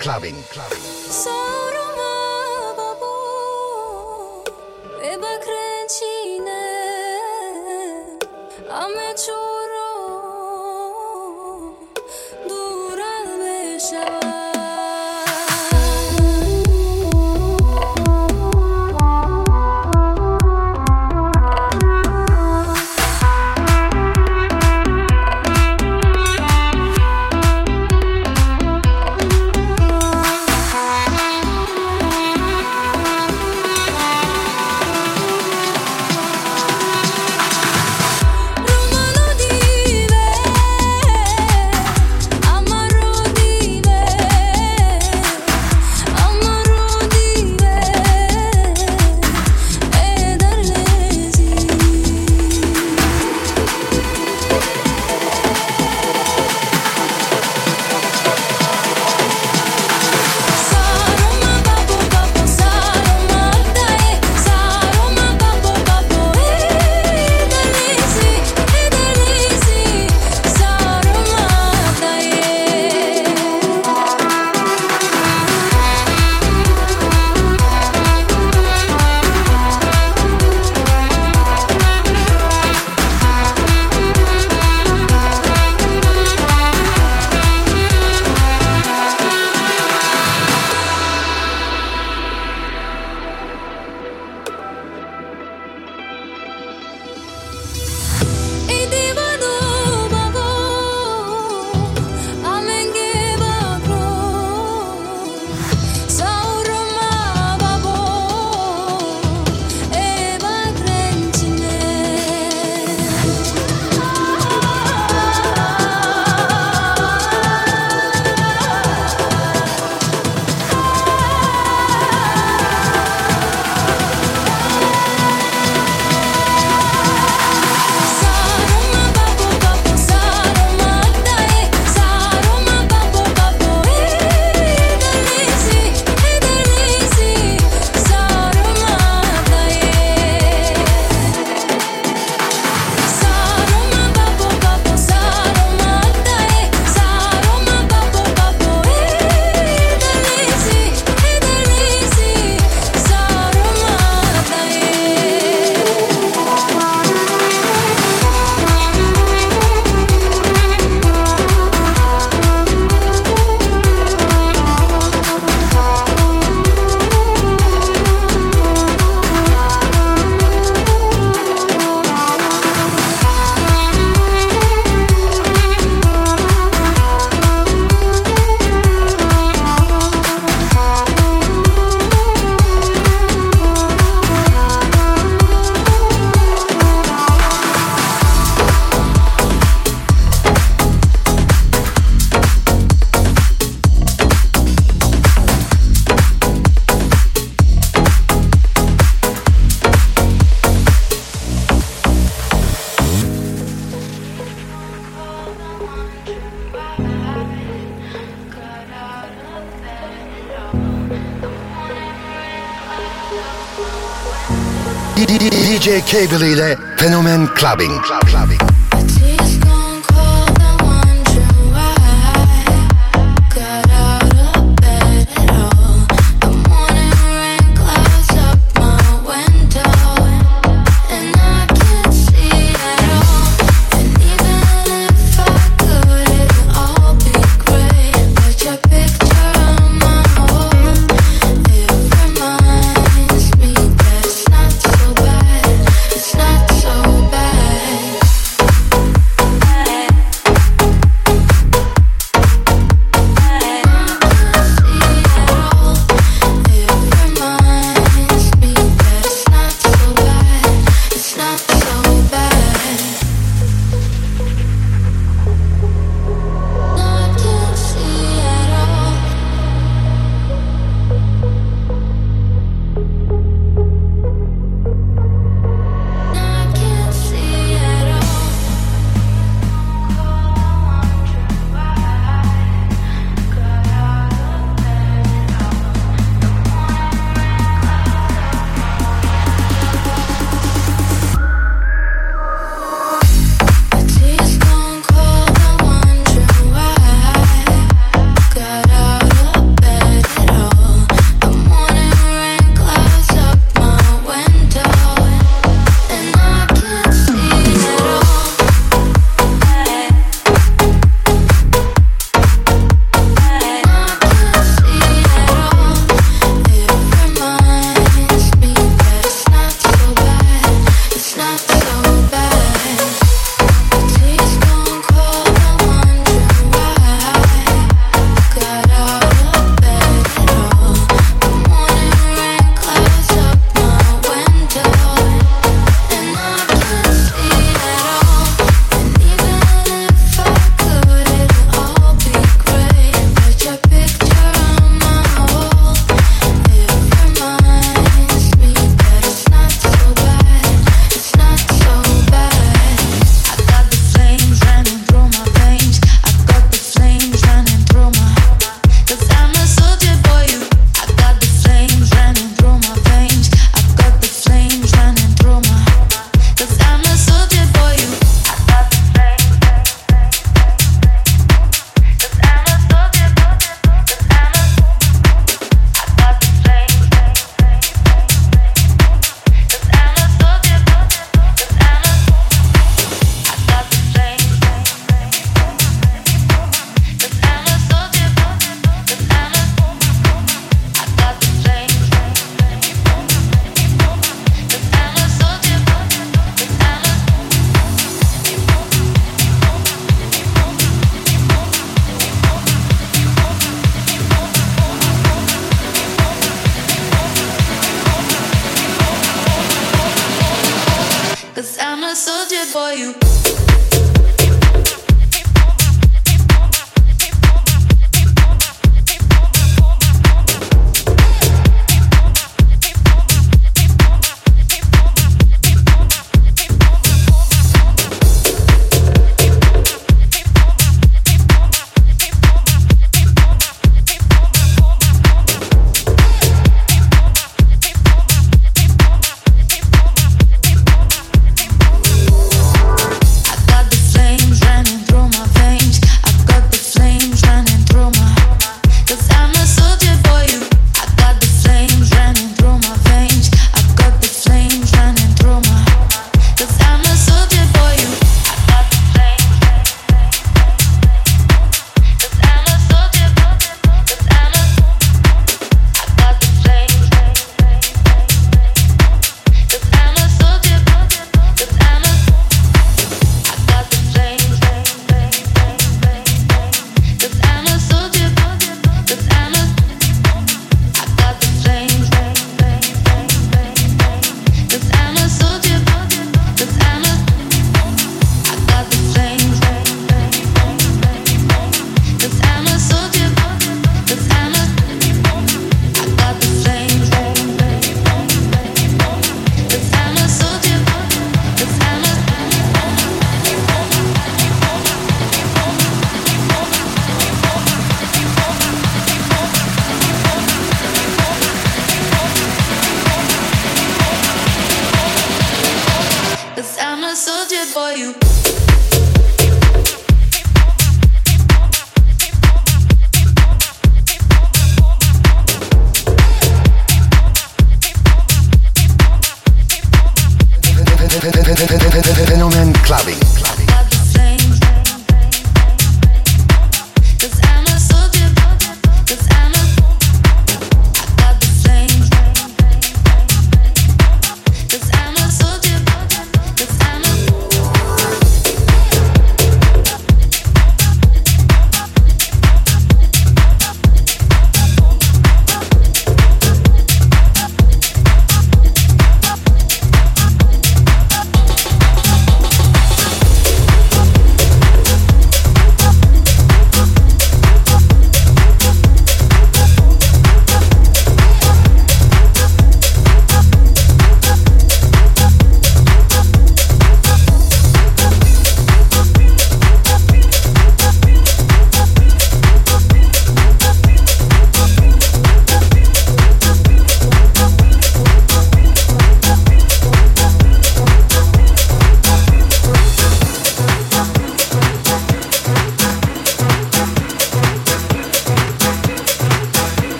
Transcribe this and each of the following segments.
Clubbing. Clubbing. Cable ile Fenomen Clubbing. Club, clubbing.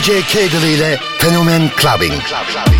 DJ Cable ile Fenomen Clubbing. Clubbing.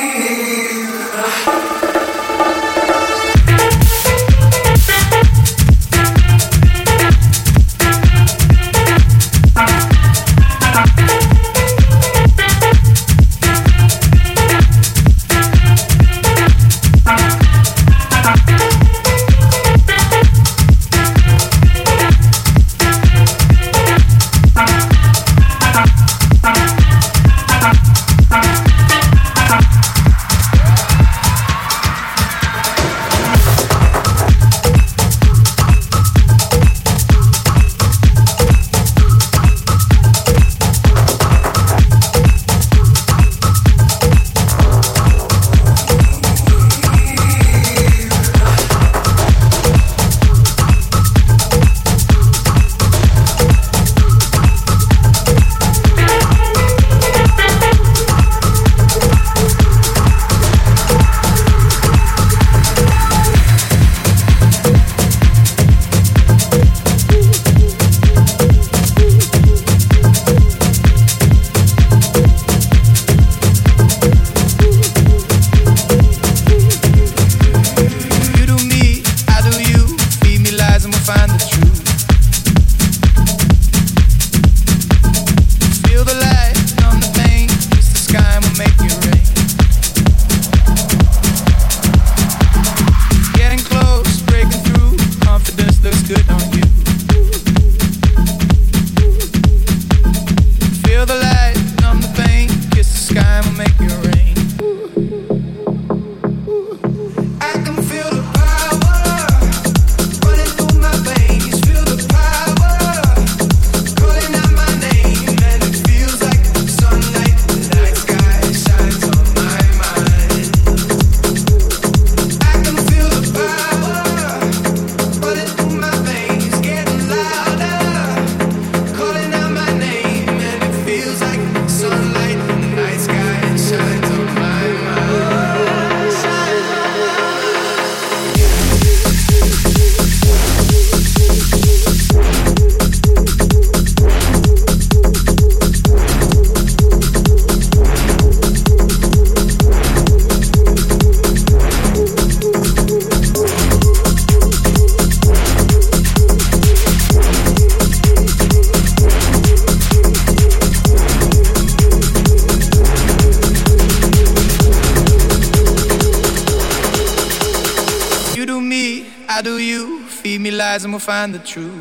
find the truth.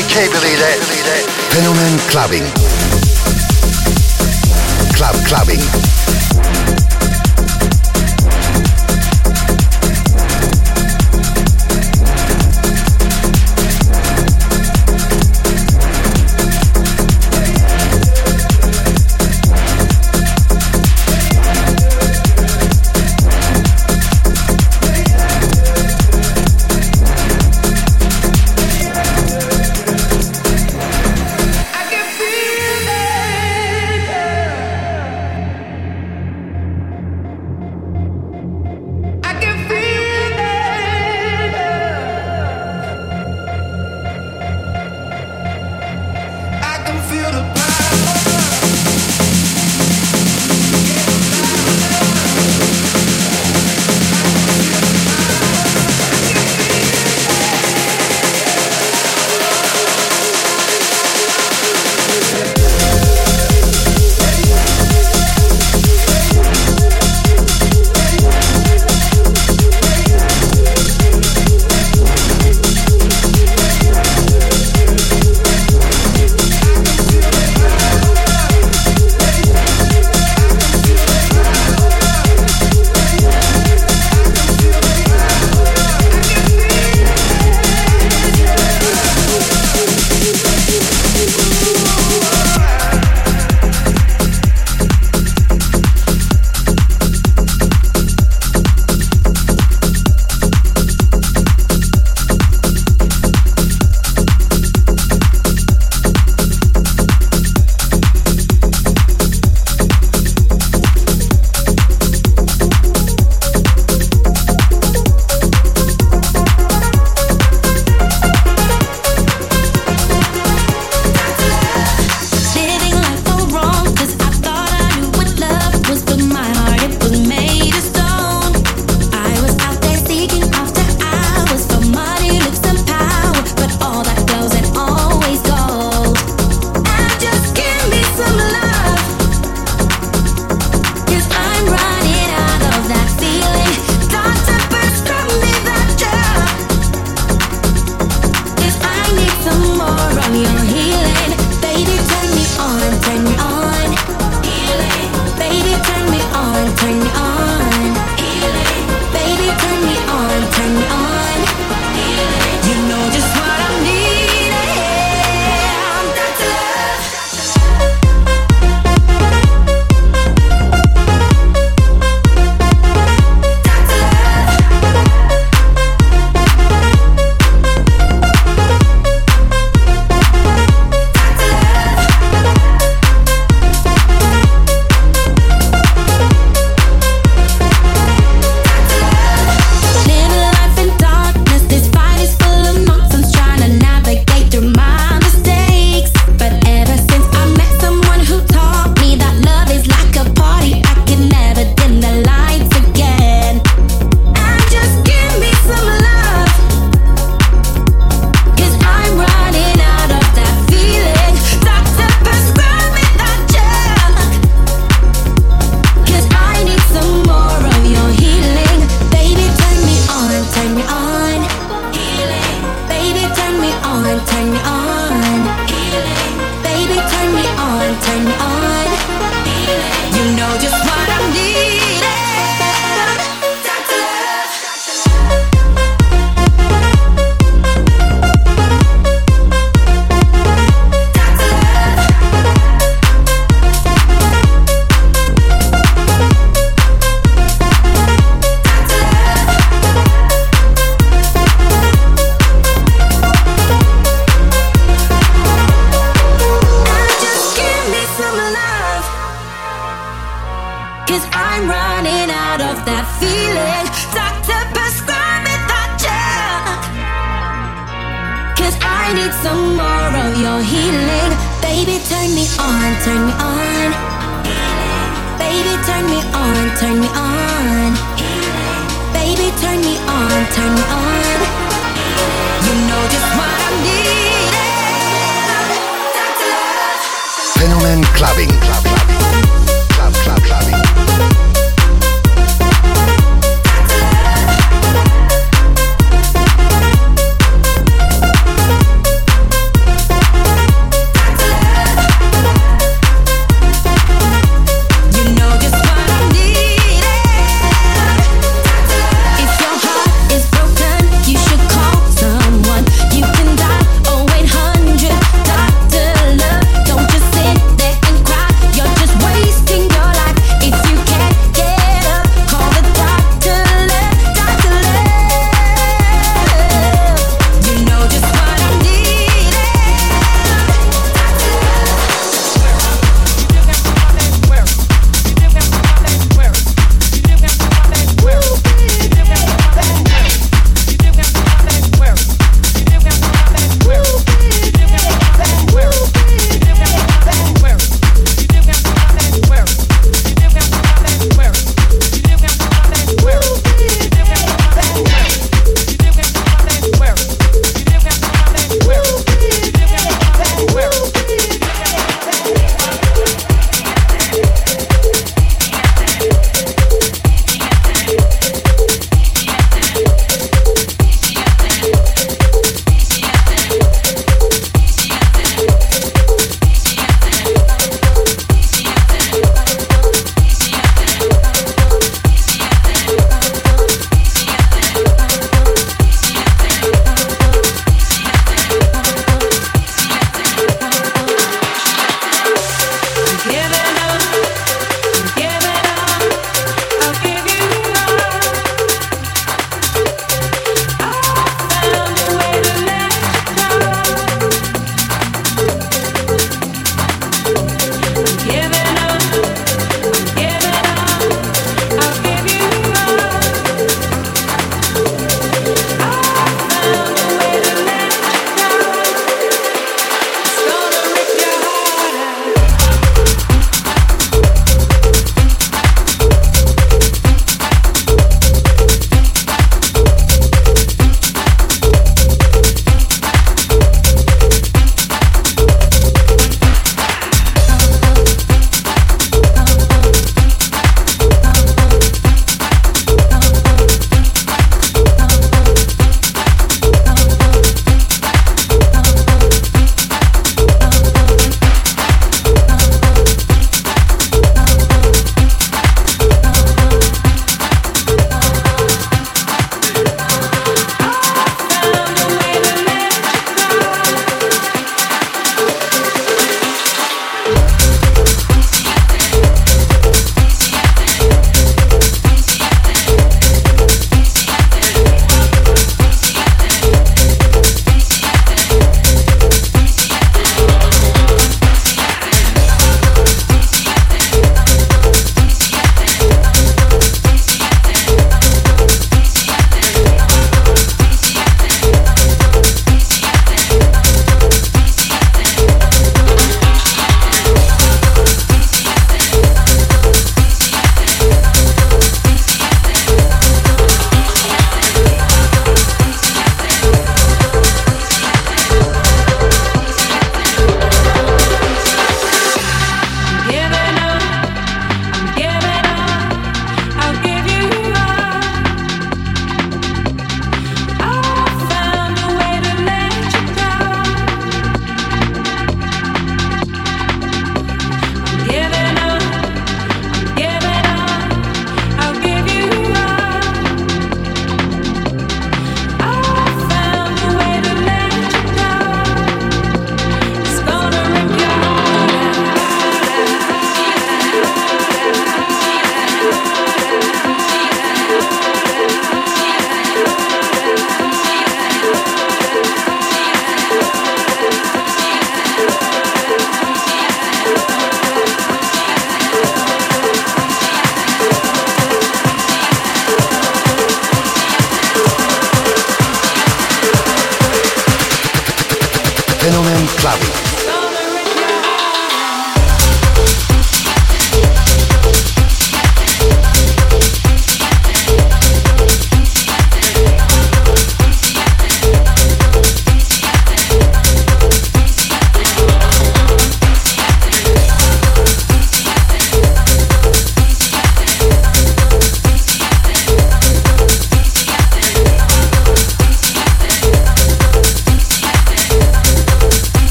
can't believe that. Fenomen clubbing. Club clubbing.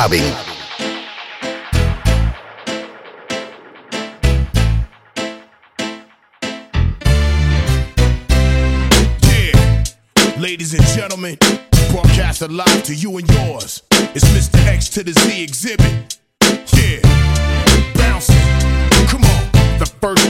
Clubbing. Yeah, ladies and gentlemen, broadcast live to you and yours. It's Mr. X to the Z Xzibit. Yeah, bouncing. Come on. The first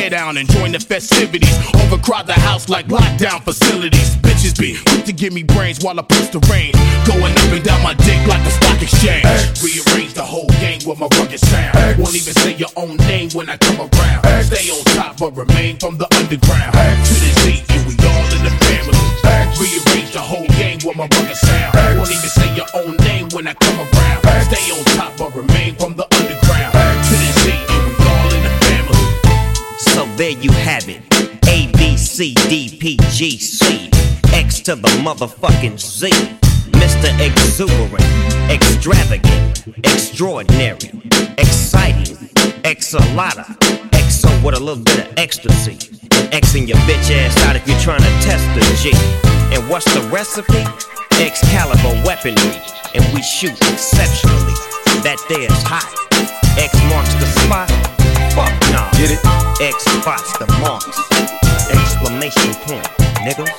hair down and join the festivities. Overcrowd the house like lockdown facilities. Bitches be quick to give me brains while I push the rain. Going up and down my dick like a stock exchange. Rearrange the whole game with my rugged sound. Won't even say your own name when I come around. Stay on top but remain from the underground. To the Z, and we all in the family. Rearrange the whole game with my rugged sound. Won't even say your own name when I come around. Stay on top but remain from the there you have it. A B C D P G C X to the motherfucking Z. Mr. Exuberant, extravagant, extraordinary, exciting, exalata, exo with a little bit of ecstasy. Xing your bitch ass out if you're trying to test the G. And what's the recipe? Excalibur weaponry, and we shoot exceptionally. That there's hot. X marks the spot. Fuck nah. Get it? X spots the marks. Exclamation point, niggas.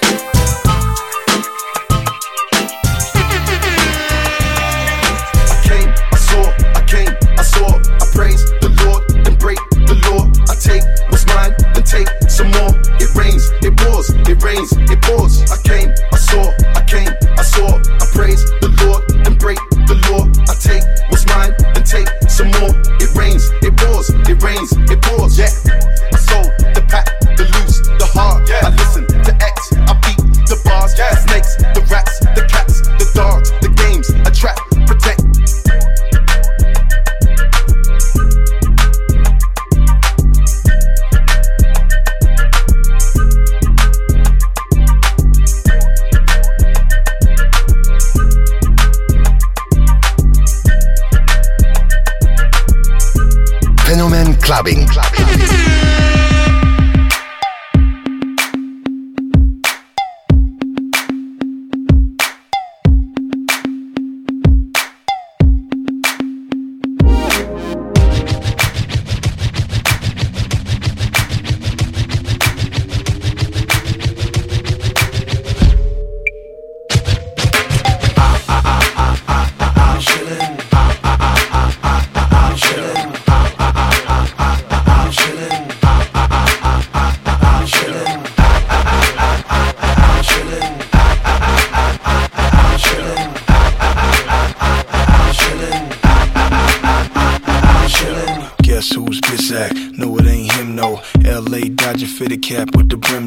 I came, I saw, I came, I saw, I praise the Lord, then break the law. I take what's mine, then take some more. It rains, it pours, it rains, it pours. I came, I saw, I came, I saw, I praise the Lord, then break the law. I take rains, it pours. Yeah, clubbing. clubbing.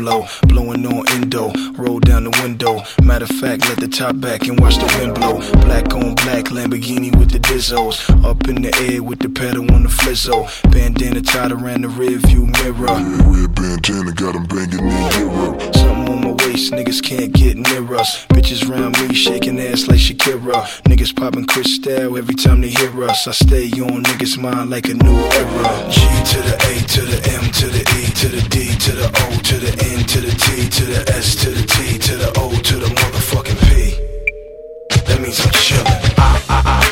Low. Blowing on endo, roll down the window. Matter of fact, let the top back and watch the wind blow. Black on black, Lamborghini with the Dizzos. Up in the air with the pedal on the flizzo. Bandana tied around the rear view mirror. Red bandana got banging in Europe. Waist, niggas can't get near us. Bitches round me shaking ass like Shakira. Niggas popping crystal every time they hear us. I stay on niggas' mind like a new era. G to the A to the M to the E to the D to the O to the N to the T to the S to the T to the O to the motherfucking P. That means I'm chillin'. Ah, ah, ah,